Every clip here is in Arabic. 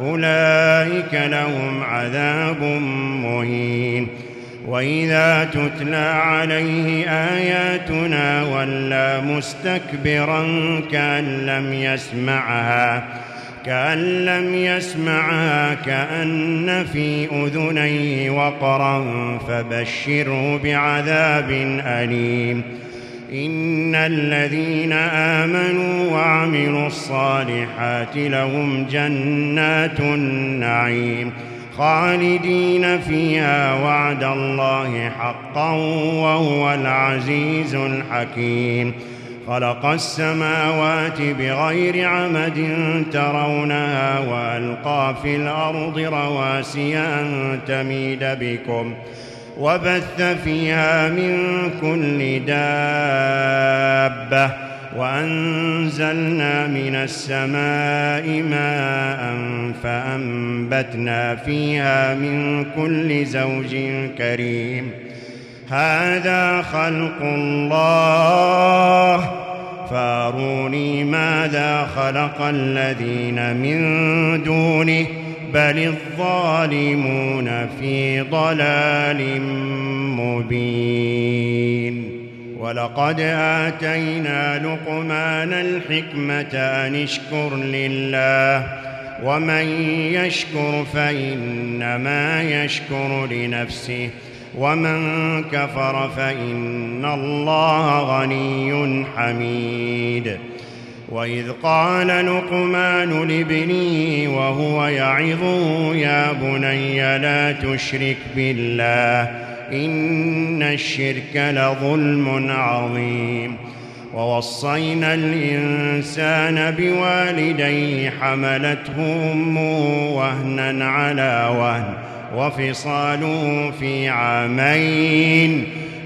أولئك لهم عذاب مهين. وإذا تتلى عليه آياتنا ولى مستكبرا كأن لم يسمعها كأن لم يسمعها كأن في أذنيه وقرا فبشره بعذاب أليم. إن الذين آمنوا وعملوا الصالحات لهم جنات النعيم خالدين فيها وعد الله حقا وهو العزيز الحكيم. خلق السماوات بغير عمد ترونها وألقى في الأرض رواسي أن تميد بكم ۖ. وبث فيها من كل دابة وأنزلنا من السماء ماء فأنبتنا فيها من كل زوج كريم. هذا خلق الله. فاروني ماذا خلق الذين من دونه بل الظالمون في ضلال مبين ولقد آتينا لقمان الحكمة أن اشكر لله ومن يشكر فإنما يشكر لنفسه ومن كفر فإن الله غني حميد وإذ قال لقمان لابنه وهو يعظه يا بني لا تشرك بالله إن الشرك لظلم عظيم. ووصينا الإنسان بوالديه حملته أمه وهنا على وهن وفصاله في عامين.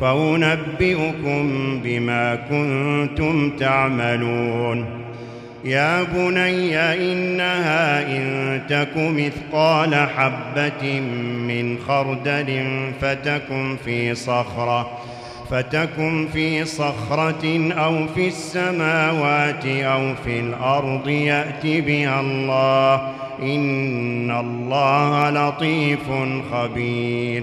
فأنبئكم بما كنتم تعملون. يا بني إنها إن تك مثقال حبة من خردل فتكن في صخرة فتكن في صخرة أو في السماوات أو في الأرض يأت بها الله. إن الله لطيف خبير.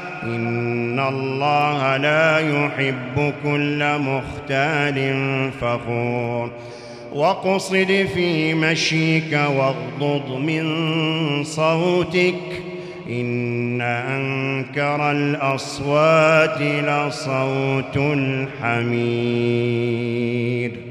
إن الله لا يحب كل مختال فخور واقصد في مشيك واغضض من صوتك إن أنكر الأصوات لصوت الحمير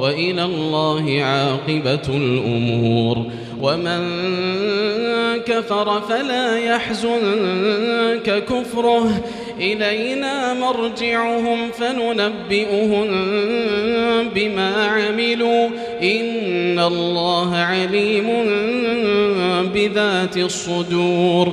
وإلى الله عاقبة الأمور. ومن كفر فلا يحزنك كفره. إلينا مرجعهم فننبئهم بما عملوا. إن الله عليم بذات الصدور.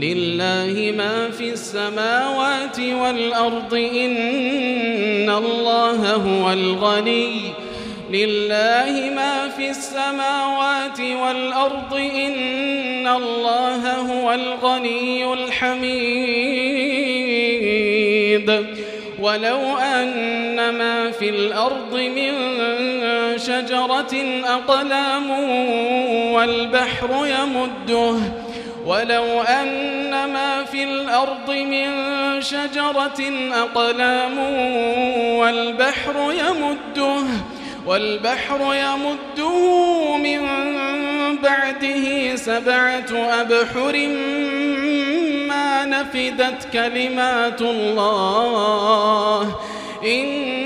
لله ما في السماوات والأرض إن الله هو الغني. لله ما في السماوات والأرض إن الله هو الغني الحميد. ولو أن ما في الأرض من شجرة أقلام والبحر يمده ولو أن ما في الأرض من شجرة أقلام والبحر يمده والبحر يمده من بعده سبعة أبحر ما نفدت كلمات الله. إن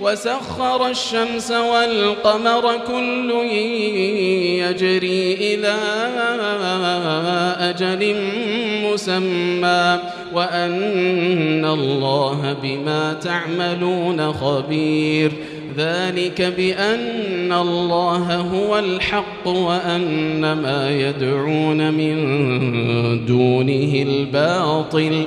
وسخر الشمس والقمر كل يجري إلى أجل مسمى وأن الله بما تعملون خبير ذلك بأن الله هو الحق وأن ما يدعون من دونه الباطل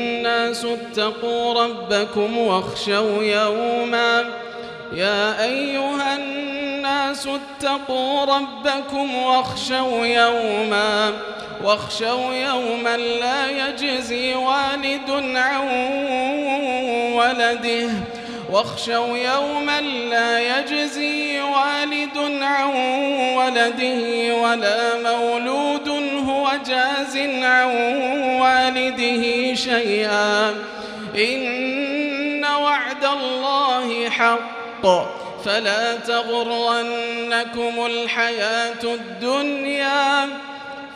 اتقوا ربكم واخشوا يوما. يا أيها الناس اتقوا ربكم واخشوا يوما. واخشوا يوما لا يجزي والد عن ولده. واخشوا يوما لا يجزي والد عن ولده ولا مولود هو جاز عن والده شيئا. إن وعد الله حق. فلا تغرنكم الحياة الدنيا.